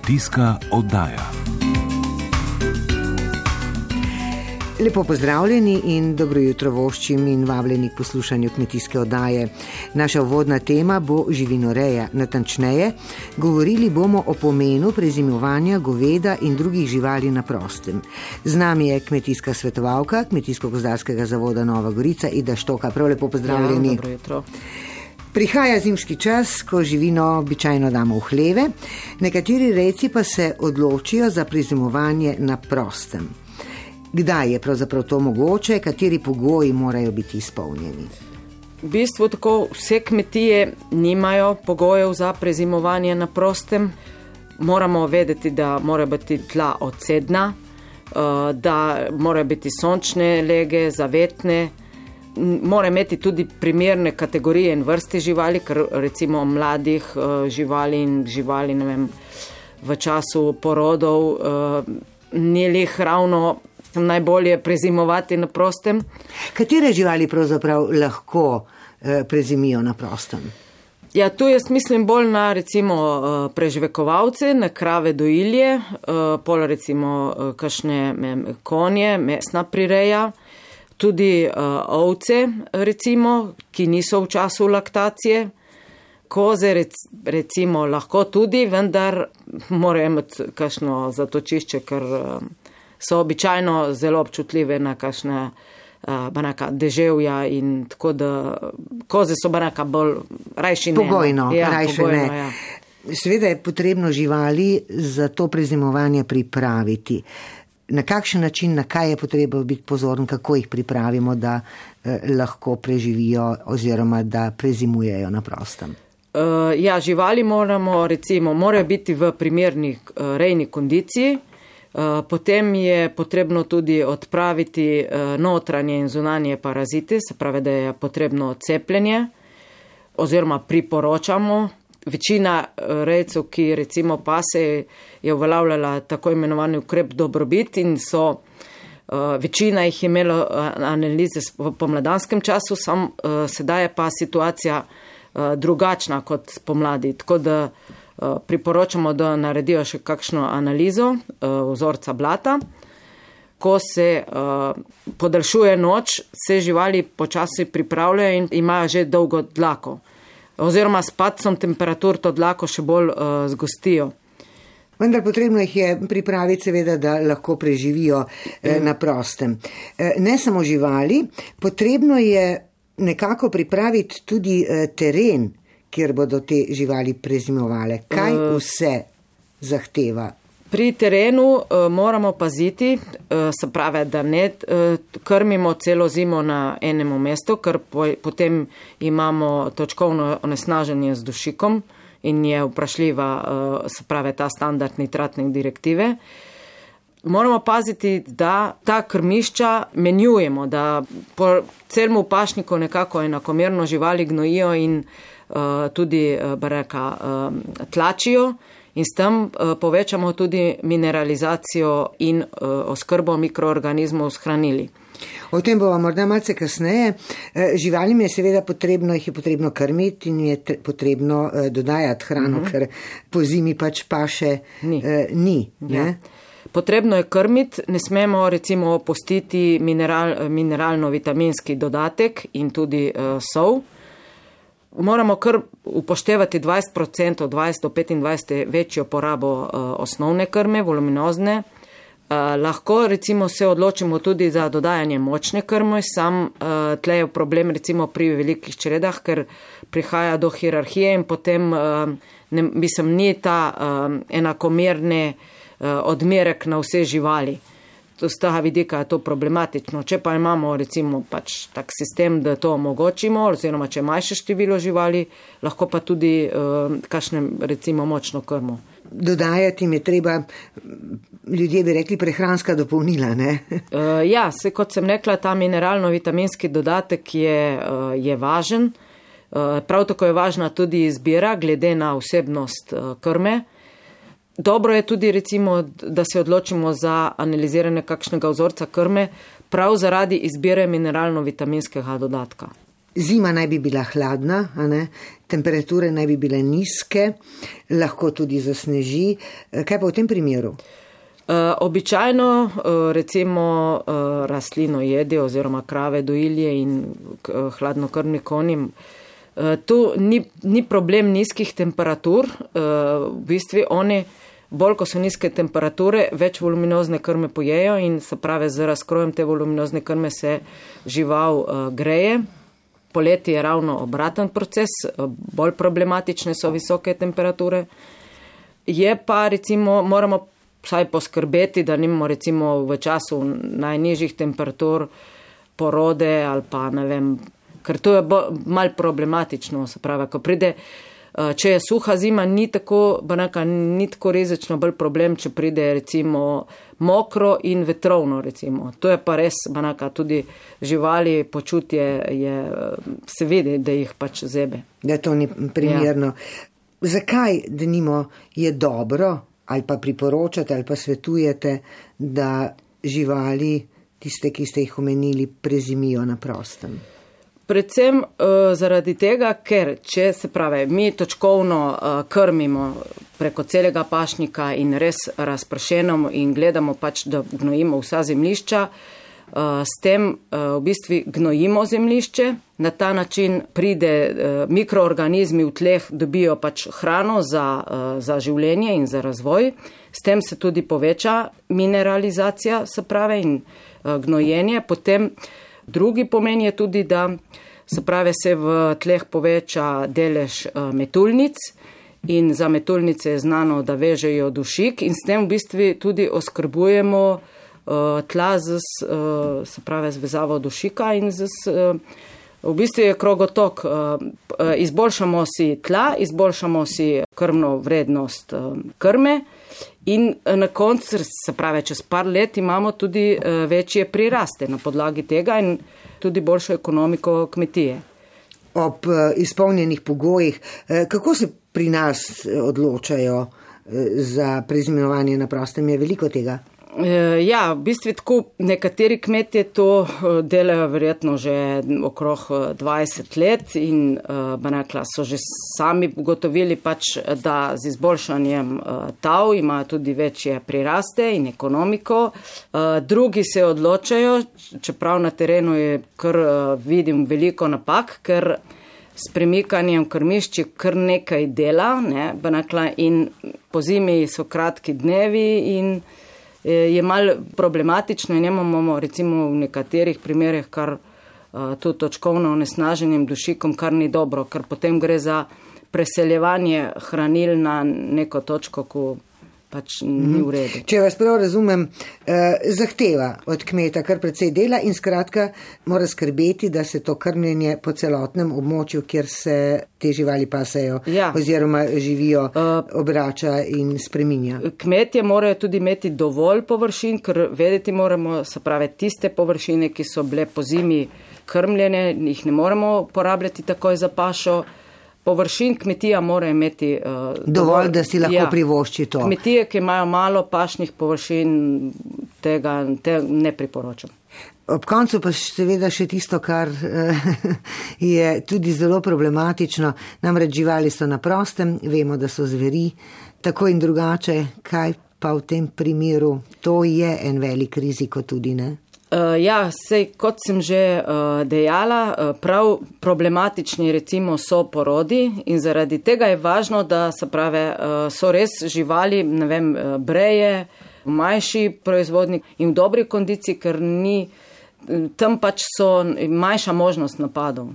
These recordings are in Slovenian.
Kmetijska oddaja. Lepo pozdravljeni in dobro jutro voščim in vabljeni k poslušanju kmetijske oddaje. Naša vodna tema bo živinoreja. Natančneje, govorili bomo o pomenu prezimovanja goveda in drugih živali na prostem. Z nami je kmetijska svetovalka Kmetijsko-gozdarskega zavoda Nova Gorica Ida Štoka. Prav lepo pozdravljeni. Ja, dobro jutro. Prihaja zimski čas, ko živino običajno damo v hleve, nekateri reci pa se odločijo za prezimovanje na prostem. Kdaj je pravzaprav to mogoče, kateri pogoji morajo biti izpolnjeni? V bistvu tako vse kmetije nimajo pogojev za prezimovanje na prostem. Moramo vedeti, da mora biti tla odsedna, eh, da mora biti sončne lege, zavetne, mora imeti tudi primerne kategorije in vrste živali, ker recimo mladih uh, živali in živali vem, v času porodov uh, ni leh ravno najbolje prezimovati na prostem. Katere živali pravzaprav lahko uh, prezimijo na prostem? Ja, tu jaz mislim bolj na recimo preživekovalce, na krave dojilje, pol recimo kašne konje, mesna prireja tudi uh, ovce, recimo, ki niso v času laktacije. Koze, rec, recimo, lahko tudi, vendar morajo imeti kakšno zatočišče, ker uh, so običajno zelo občutljive na kakšne uh, banaka deževja in tako da koze so banaka bolj rajši ne. Pogojno, ja, rajši pogojno, ne. Ja. Sveda je potrebno živali za to prezimovanje pripraviti. Uh, na kakšen način, na kaj je potrebno biti pozoren, kako jih pripravimo, da eh, lahko preživijo oziroma da prezimujejo na prostem. Uh, ja, živali moramo, recimo, morajo biti v primerni uh, rejni kondiciji. Uh, potem je potrebno tudi odpraviti uh, notranje in zunanje parazite, se pravi, da je potrebno cepljenje oziroma priporočamo večina eh, rejcev, ki recimo pase, je uveljavljala tako imenovani ukrep dobrobit in so uh, večina jih imelo eh, analize v pomladanskem času, sam sedaj je pa situacija drugačna kot pomladi. Tako da priporočamo, da naredijo še kakšno analizo vzorca blata. Ko se uh, podaljšuje noč, se živali počasi pripravljajo in imajo že dolgo dlako oziroma s padcem temperatur to dlako še bolj uh, zgostijo. Vendar potrebno jih je pripraviti, seveda, da lahko preživijo eh, na prostem. Eh, ne samo živali, potrebno je nekako pripraviti tudi eh, teren, kjer bodo te živali prezimovale. Kaj uh, vse zahteva Pri terenu uh, moramo paziti, uh, se pravi, da ne uh, krmimo celo zimo na enem mestu, ker po, potem imamo točkovno onesnaženje z dušikom in je vprašljiva, uh, se pravi, ta standard nitratne direktive. Moramo paziti, da ta krmišča menjujemo, da po celmu pašniku nekako enakomerno živali gnojijo in uh, tudi, uh, bareka, uh, tlačijo in s tem uh, povečamo tudi mineralizacijo in uh, oskrbo mikroorganizmov s hranili. O tem bomo morda malce kasneje. Eh, živalim je seveda potrebno, jih je potrebno krmiti in je potrebno dodajati hrano, uh mhm. -huh. ker po zimi pač pa še ni. Eh, ni ja. Potrebno je krmiti, ne smemo recimo opustiti mineral, mineralno-vitaminski dodatek in tudi uh, sol moramo kar upoštevati 20%, 20 do 25% večjo porabo uh, osnovne krme, voluminozne. Uh, lahko recimo se odločimo tudi za dodajanje močne krme, sam uh, tle je problem recimo pri velikih čredah, ker prihaja do hierarhije in potem, ne, mislim, ni ta enakomerne odmerek na vse živali z tega vidika je to problematično. Če pa imamo recimo pač tak sistem, da to omogočimo, oziroma če manjše število živali, lahko pa tudi uh, kakšne recimo močno krmo. Dodajati jim je treba, ljudje bi rekli, prehranska dopolnila. uh, ja, se kot sem rekla, ta mineralno-vitaminski dodatek je, uh, je važen. Uh, prav tako je važna tudi izbira glede na vsebnost uh, krme. Uh, Dobro je tudi, recimo, da se odločimo za analiziranje kakšnega vzorca krme, prav zaradi izbire mineralno-vitaminskega dodatka. Zima naj bi bila hladna, temperature naj bi bile nizke, lahko tudi zasneži. Kaj pa v tem primeru? Uh, običajno uh, recimo rastlino jedi oziroma krave dojilje in hladnokrvni konji. Uh, tu ni, ni problem nizkih temperatur, v bistvu oni bolj ko so nizke temperature, več voluminozne krme pojejo in se pravi z razkrojem te voluminozne krme se žival uh, greje. Poleti je ravno obraten proces, uh, bolj problematične so visoke temperature. Je pa recimo, moramo vsaj poskrbeti, da nimamo recimo v času najnižjih temperatur porode ali pa ne vem, ker to je mal problematično, se pravi, ko pride uh, Eh, če je suha zima, ni tako, banaka, ni tako rezečno bolj problem, če pride recimo mokro in vetrovno. Recimo. To je pa res, banaka, tudi živali počutje je, se vidi, da jih pač zebe. Da to ni primerno. Ja. Zakaj, da nimo, je dobro ali pa priporočate ali pa svetujete, da živali, tiste, ki ste jih omenili, prezimijo na prostem? Predvsem uh, zaradi tega, ker če se pravi, mi točkovno uh, krmimo preko celega pašnika in res razpršenemo in gledamo pač, da gnojimo vsa zemlišča, uh, s tem uh, v bistvu gnojimo zemlišče, na ta način pride uh, mikroorganizmi v tleh, dobijo pač hrano za, uh, za življenje in za razvoj, s tem se tudi poveča mineralizacija, se pravi, in uh, gnojenje. Potem, Drugi pomen je tudi, da se pravi, se v tleh poveča delež eh, metulnic in za metulnice je znano, da vežejo dušik in s tem v bistvu tudi oskrbujemo eh, tla z, eh, se pravi, zvezavo dušika in z, v bistvu je krogotok. Izboljšamo si tla, izboljšamo si krmno vrednost krme. In na koncu, se pravi, čez par let imamo tudi večje priraste na podlagi tega in tudi boljšo ekonomiko kmetije. Ob eh, izpolnjenih pogojih, eh, kako se pri nas eh, odločajo za prezimenovanje na prostem, je veliko tega? Eh, ja, v bistvu tako nekateri kmetje to eh, delajo verjetno že okrog 20 eh, let in rekla, so že sami ugotovili pač, da z izboljšanjem tav imajo tudi večje priraste in ekonomiko. Drugi se odločajo, čeprav na terenu je kar vidim veliko napak, ker s premikanjem krmišči kar nekaj dela ne, rekla, in po zimi so kratki dnevi in Eh, je mal problematično in imamo recimo v nekaterih primerjih kar uh, to točkovno onesnaženjem dušikom, kar ni dobro, ker potem gre za preseljevanje hranil na neko točko, ko pač ni v redu. Če vas prav razumem, eh, zahteva od kmeta kar precej dela in skratka mora skrbeti, da se to krmljenje po celotnem območju, kjer se te živali pasajo ja. oziroma živijo, uh, obrača in spreminja. Kmetje morajo tudi imeti dovolj površin, ker vedeti moramo, se pravi, tiste površine, ki so bile po zimi krmljene, jih ne moremo porabljati takoj za pašo površin kmetija mora imeti uh, dovolj, dovolj, da si lahko ja, privošči to. Kmetije, ki imajo malo pašnih površin, tega te ne priporočam. Ob koncu pa seveda še tisto, kar je tudi zelo problematično. Namreč živali so na prostem, vemo, da so zveri, tako in drugače, kaj pa v tem primeru, to je en velik rizik tudi, ne? Uh, ja, sej, kot sem že uh, dejala, uh, prav problematični recimo so porodi in zaradi tega je važno, da se prave, uh, so res živali, ne vem, breje, manjši proizvodnik in v dobri kondiciji, ker ni, tam pač so manjša možnost napadov.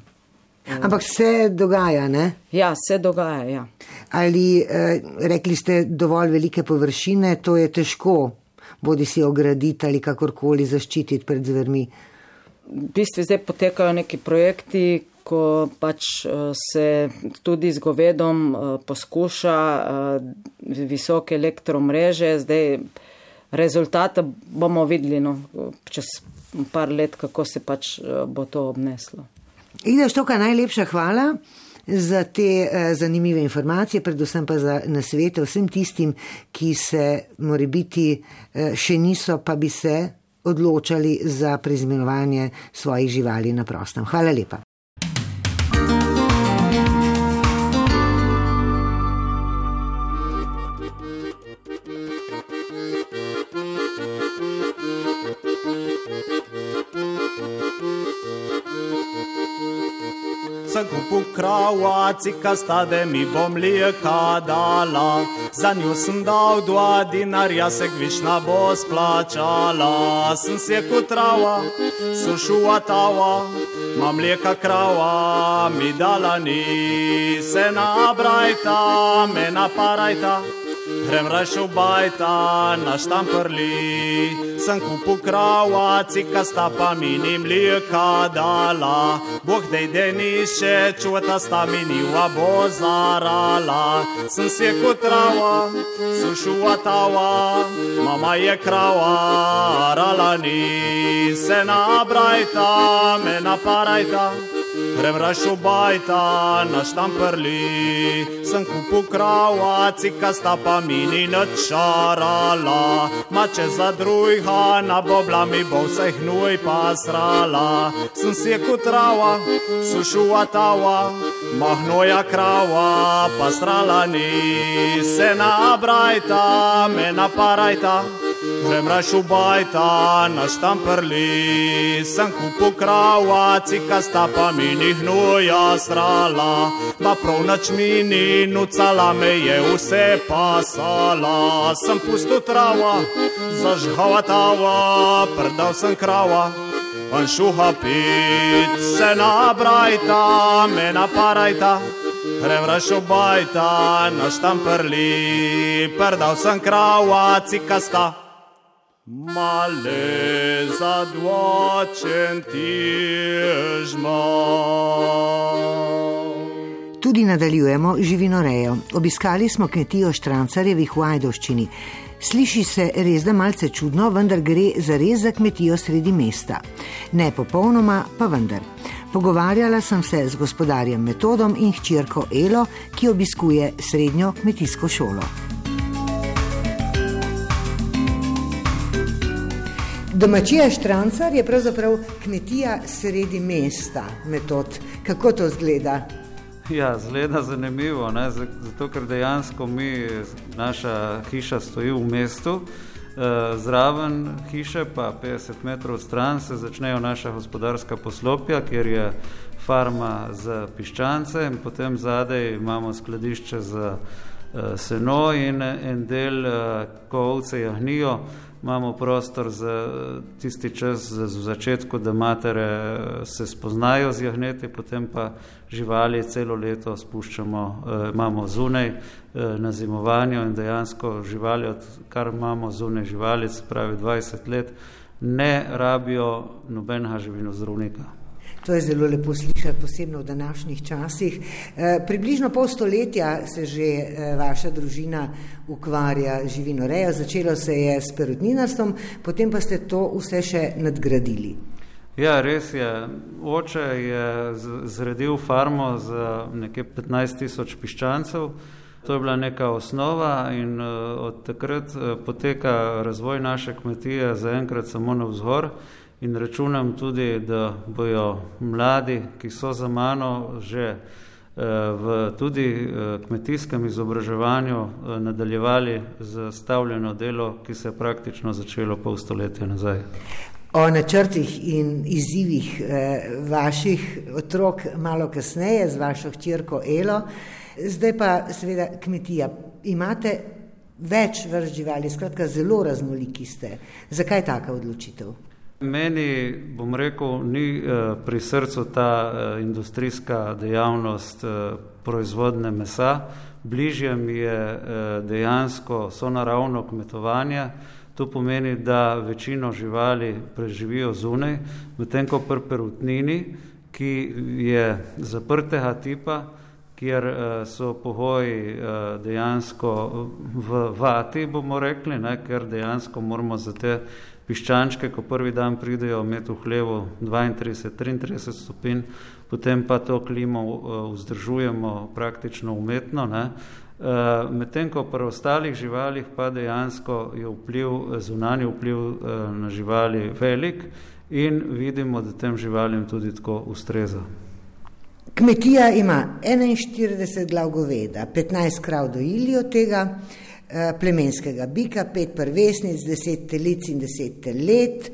Ampak se dogaja, ne? Ja, se dogaja, ja. Ali eh, rekli ste dovolj velike površine, to je težko bodi si ograditi ali kakorkoli zaščititi pred zvermi. V bistvu zdaj potekajo neki projekti, ko pač eh, se tudi z govedom eh, poskuša eh, visoke elektromreže. Zdaj rezultate bomo videli no, čez par let, kako se pač bo to obneslo. Ideš to, kar najlepša hvala za te uh, zanimive informacije, predvsem pa za nasvete vsem tistim, ki se mora biti uh, še niso, pa bi se odločali za preizmenovanje svojih živali na prostem. Hvala lepa. Krava, cika stade mi bom mlijeka dala. Za njo sem dal dva dinarja, se gvišna bo splačala. Sem se kot trava, sušuva tava, ma mlijeka krava mi dala ni. Se nabrajta, me naparajta. Grem raš v bajta, na štamprli, sem kupu krava, cika sta pa mini mlijeka dala. Bog dej deni še čuta sta miniva bo zarala. Sem se kot trava, sušuva tava, mama je krava, rala ni. Se nabrajta, me naparajta. Grem raš v bajta, na štamprli, sem kupu krava, cika sta pa mini načarala. Mače za drujha, na bobla mi bo vse hnuj pa srala. Sem si je kot trava, sušuva tava, mahnoja krava, pa srala ni. Se nabrajta, me naparajta. Grem raš v bajta, na štamprli, sem kupu krava, cika sta pa mini hnuja srala. Ma prav nač mini, nucala me je vse pasala. Sem pusto trava, zažgala tava, predal sem krava. On šuha pit, se nabrajta, me naparajta. Grem raš v bajta, na štamprli, predal sem krava, cika Male za dvočen tižma. Tudi nadaljujemo živinorejo. Obiskali smo kmetijo Štrancarjevih v Ajdoščini. Sliši se res da malce čudno, vendar gre za res za kmetijo sredi mesta. Ne popolnoma, pa vendar. Pogovarjala sem se z gospodarjem Metodom in hčerko Elo, ki obiskuje srednjo kmetijsko šolo. Domačija Štrancar je pravzaprav kmetija sredi mesta, metod. Kako to zgleda? Ja, zgleda zanimivo, ne? zato ker dejansko mi, naša hiša stoji v mestu, zraven hiše, pa 50 metrov stran, se začnejo naša gospodarska poslopja, kjer je farma za piščance in potem zadej imamo skladišče za seno in en del, ko ovce jahnijo, imamo prostor za tisti čas za začetku, da matere se spoznajo z jahneti, potem pa živali celo leto spuščamo, imamo zunaj na zimovanju in dejansko živali, odkar imamo zunaj živali, se pravi 20 let, ne rabijo nobenega živinozdravnika. To je zelo lepo slišati, posebno v današnjih časih. E, približno pol stoletja se že e, vaša družina ukvarja z živinorejo, začelo se je s perutninarstvom, potem pa ste to vse še nadgradili. Ja, res je. Oče je zredil farmo za nekaj 15 tisoč piščancev. To je bila neka osnova in od takrat poteka razvoj naše kmetije zaenkrat samo na vzgor in računam tudi, da bojo mladi, ki so za mano že v tudi kmetijskem izobraževanju nadaljevali z stavljeno delo, ki se je praktično začelo pol stoletja nazaj. O načrtih in izzivih vaših otrok malo kasneje z vašo hčerko Elo, zdaj pa seveda kmetija. Imate več vrst živali, skratka zelo raznoliki ste. Zakaj taka odločitev? Meni, bom rekel, ni pri srcu ta industrijska dejavnost proizvodne mesa, bližje mi je dejansko sonaravno kmetovanje. To pomeni, da večino živali preživijo zunaj, medtem ko pri perutnini, ki je zaprtega tipa, kjer so pogoji dejansko v vati, bomo rekli, ne, ker dejansko moramo za te piščančke, ko prvi dan pridejo, imeti v hlevu 32, 33 stopinj, potem pa to klimo vzdržujemo praktično umetno. Ne. Medtem ko pri ostalih živalih pa dejansko je vpliv, zunanji vpliv na živali velik in vidimo, da tem živalim tudi tako ustreza. Kmetija ima 41 glav goveda, 15 krav dojili od tega. Eh, plemenskega bika, pet prvesnic, deset telic in deset telet,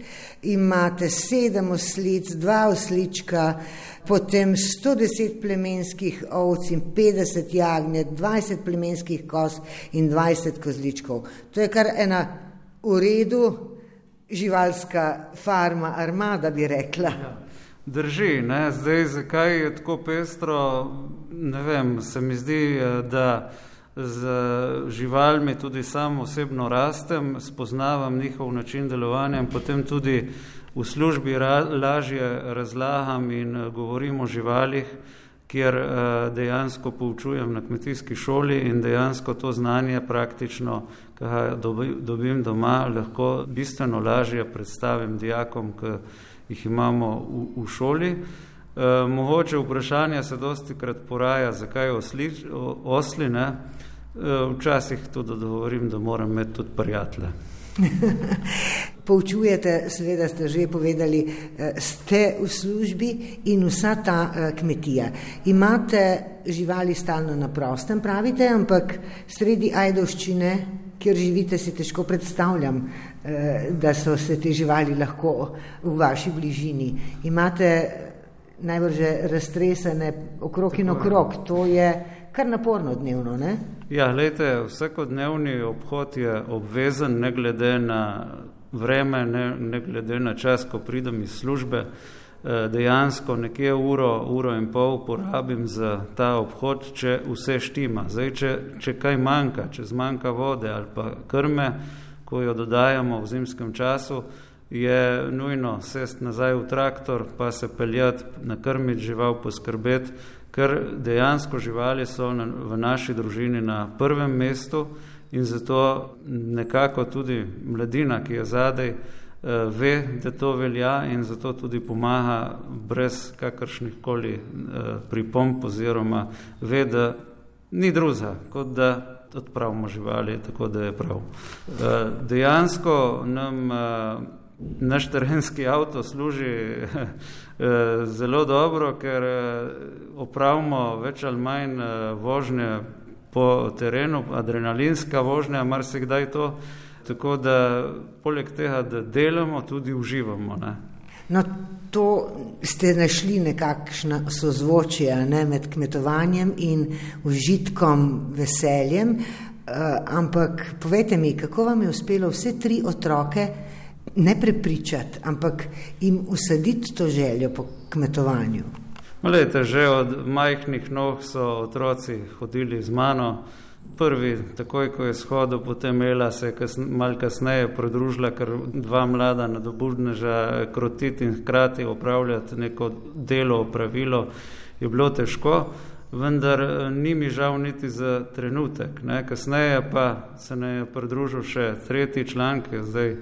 imate sedem oslic, dva oslička, potem 110 plemenskih ovc in 50 jagnjet, 20 plemenskih koz in 20 kozličkov. To je kar ena v redu živalska farma, armada bi rekla. Ja. Drži, ne? zdaj zakaj je tako pestro, ne vem, se mi zdi, eh, da z živalmi tudi sam osebno rastem, spoznavam njihov način delovanja in potem tudi v službi ra lažje razlagam in eh, govorim o živalih, kjer uh, dejansko poučujem na kmetijski šoli in dejansko to znanje praktično, ki ga dobim doma, lahko bistveno lažje predstavim dijakom, ki jih imamo v, v šoli. Uh, mogoče vprašanje se dosti krat poraja, zakaj osli, osli, ne? Uh, včasih tudi dogovorim, da moram imeti tudi prijatelje. Poučujete, seveda ste že povedali, eh, ste v službi in vsa ta kmetija. Imate živali stalno na prostem, pravite, ampak sredi Ajdovščine, kjer živite, si težko predstavljam, da so se te živali lahko v vaši bližini. Imate najbrž raztresene okrog in okrog, to je kar naporno dnevno, ne? Ja, lejte, vsakodnevni obhod je obvezen, ne glede na vreme, ne, ne glede na čas, ko pridem iz službe. Eh, dejansko nekje uro, uro in pol porabim za ta obhod, če vse štima. Zdaj, če, če kaj manjka, če zmanjka vode ali pa krme, ko jo dodajamo v zimskem času, je nujno sest nazaj v traktor, pa se peljati, nakrmiti žival, poskrbeti, ker dejansko živali so na, v naši družini na prvem mestu in zato nekako tudi mladina, ki je zadej, eh, ve, da to velja in zato tudi pomaga brez kakršnih koli eh, pripomp oziroma ve, da ni druza, kot da odpravimo živali, tako da je prav. Eh, dejansko nam naš terenski avto služi zelo dobro, ker opravimo več ali manj vožnje po terenu, adrenalinska vožnja, marsikdaj to, tako da poleg tega, da delamo, tudi uživamo. Ne. No, to ste našli nekakšno sozvočje ne, med kmetovanjem in užitkom, veseljem, uh, ampak povejte mi, kako vam je uspelo vse tri otroke ne prepričati, ampak jim usaditi to željo po kmetovanju? Lejte, že od majhnih nog so otroci hodili z mano. Prvi, takoj ko je shodil, potem Ela se je kas, mal kasneje pridružila, ker dva mlada nadobudneža krotiti in hkrati opravljati neko delo, opravilo, je bilo težko, vendar ni mi žal niti za trenutek. Ne. Kasneje pa se ne je pridružil še tretji član, ki je zdaj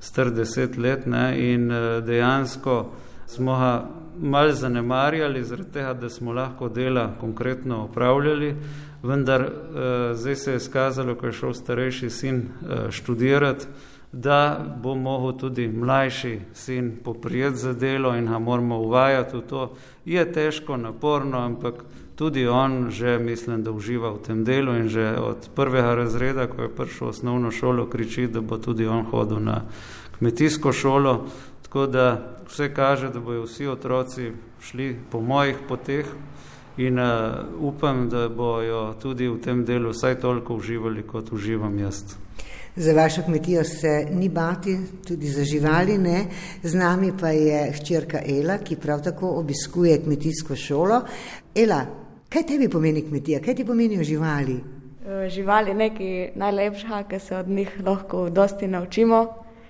star deset let ne, in dejansko smo ga mal zanemarjali, zaradi tega, da smo lahko dela konkretno upravljali, vendar eh, zdaj se je skazalo, ko je šel starejši sin eh, študirati, da bo mogel tudi mlajši sin poprijeti za delo in ga moramo uvajati v to. Je težko, naporno, ampak tudi on že mislim, da uživa v tem delu in že od prvega razreda, ko je prišel v osnovno šolo, kriči, da bo tudi on hodil na kmetijsko šolo, tako da vse kaže, da bojo vsi otroci šli po mojih poteh in uh, upam, da bojo tudi v tem delu vsaj toliko uživali, kot uživam jaz. Za vašo kmetijo se ni bati, tudi za živali ne. Z nami pa je hčerka Ela, ki prav tako obiskuje kmetijsko šolo. Ela, kaj tebi pomeni kmetija, kaj ti pomenijo živali? Eh, živali je nekaj najlepšega, kar se od njih lahko dosti naučimo.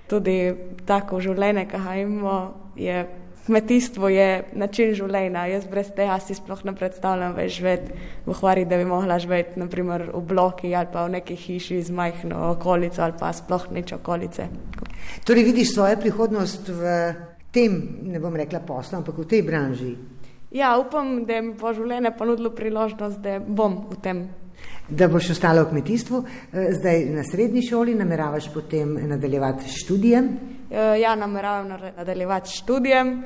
Tudi tako življenje, ki ga imamo, je kmetijstvo je način življenja. Jaz brez tega si sploh ne predstavljam več živeti v Hvari, da bi mogla živeti naprimer v bloki ali pa v neki hiši z majhno okolico ali pa sploh nič okolice. Torej vidiš svojo prihodnost v tem, ne bom rekla poslu, ampak v tej branži. Ja, upam, da mi bo življenje ponudilo priložnost, da bom v tem. Da boš ostala v kmetijstvu, eh, zdaj na srednji šoli, nameravaš potem nadaljevati študijem? Eh, ja, nameravam nadaljevati študijem.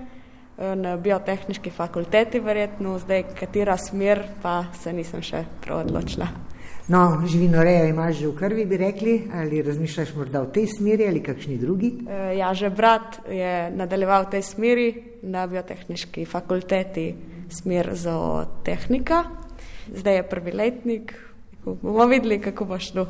na biotehnički fakulteti, verjetno, zdaj katera smer, pa se nisem še prav odločila. No, živinorejo imaš že v krvi, bi rekli, ali razmišljaš morda v tej smeri ali kakšni drugi? E, ja, že brat je nadaljeval v tej smeri na biotehnički fakulteti, smer za tehnika. Zdaj je prvi letnik, bomo videli, kako bo šlo.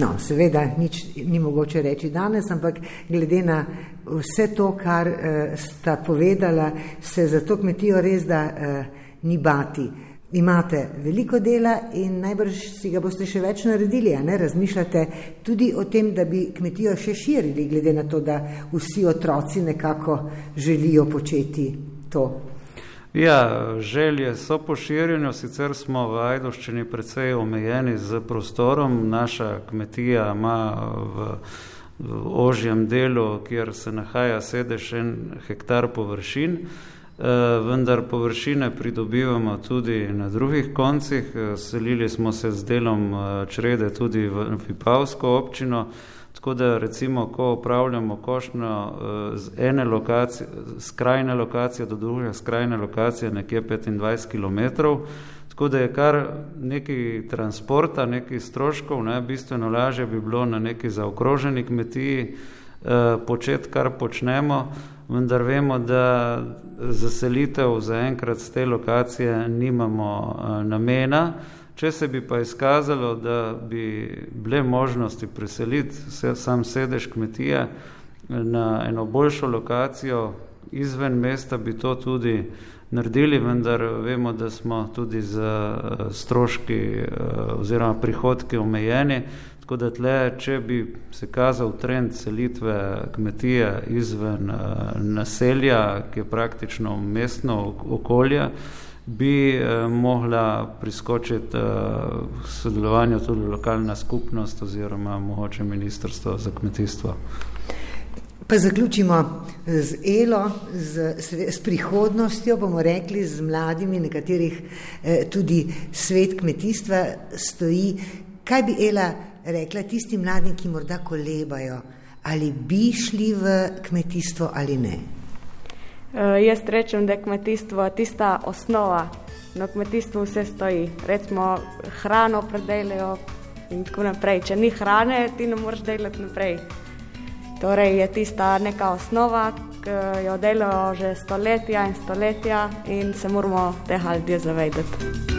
No, seveda, nič ni mogoče reči danes, ampak glede na vse to, kar uh, sta povedala, se za to kmetijo res da uh, ni bati. Imate veliko dela in najbrž si ga boste še več naredili, a ne razmišljate tudi o tem, da bi kmetijo še širili, glede na to, da vsi otroci nekako želijo početi to. Ja, želje so poširjene, sicer smo v Ajdoščini precej omejeni z prostorom. Naša kmetija ima v, v ožjem delu, kjer se nahaja sedež en hektar površin, vendar površine pridobivamo tudi na drugih koncih. Selili smo se z delom eh, črede tudi v Vipavsko občino, Tako da recimo, ko upravljamo košnjo eh, z ene lokacije, skrajne lokacije do druge skrajne lokacije, nekje 25 km, tako da je kar neki transporta, neki stroškov, ne, bistveno lažje bi bilo na neki zaokroženi kmetiji eh, početi, kar počnemo, vendar vemo, da zaselitev zaenkrat z te lokacije nimamo eh, namena, Če se bi pa izkazalo, da bi bile možnosti preseliti se, sam sedež kmetije na eno boljšo lokacijo izven mesta, bi to tudi naredili, vendar vemo, da smo tudi z eh, stroški eh, oziroma prihodki omejeni, tako da tle, če bi se kazal trend selitve kmetije izven eh, naselja, ki je praktično mestno okolje, bi eh, mogla priskočiti eh, sodelovanju tudi lokalna skupnost oziroma mogoče ministrstvo za kmetijstvo. Pa zaključimo z Elo, z, s prihodnostjo, bomo rekli, z mladimi, nekaterih eh, tudi svet kmetijstva stoji. Kaj bi Ela rekla tistim mladim, ki morda kolebajo, ali bi šli v kmetijstvo ali ne? Uh, jaz rečem, da je kmetijstvo tista osnova. Na kmetijstvu vse stoji. Recimo, hrano predelajo in tako naprej. Če ni hrane, ti ne moreš delati naprej. Torej je tista neka osnova, ki jo delajo že stoletja in stoletja in se moramo tega ljudje zavedati.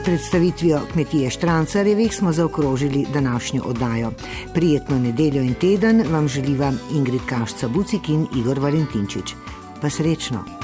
Predstavitvijo kmetije Štrancarjevih smo zaokrožili današnjo oddajo. Prijetno nedeljo in teden vam želiva Ingrid Kašca Bucik in Igor Valentinčič. Pa srečno!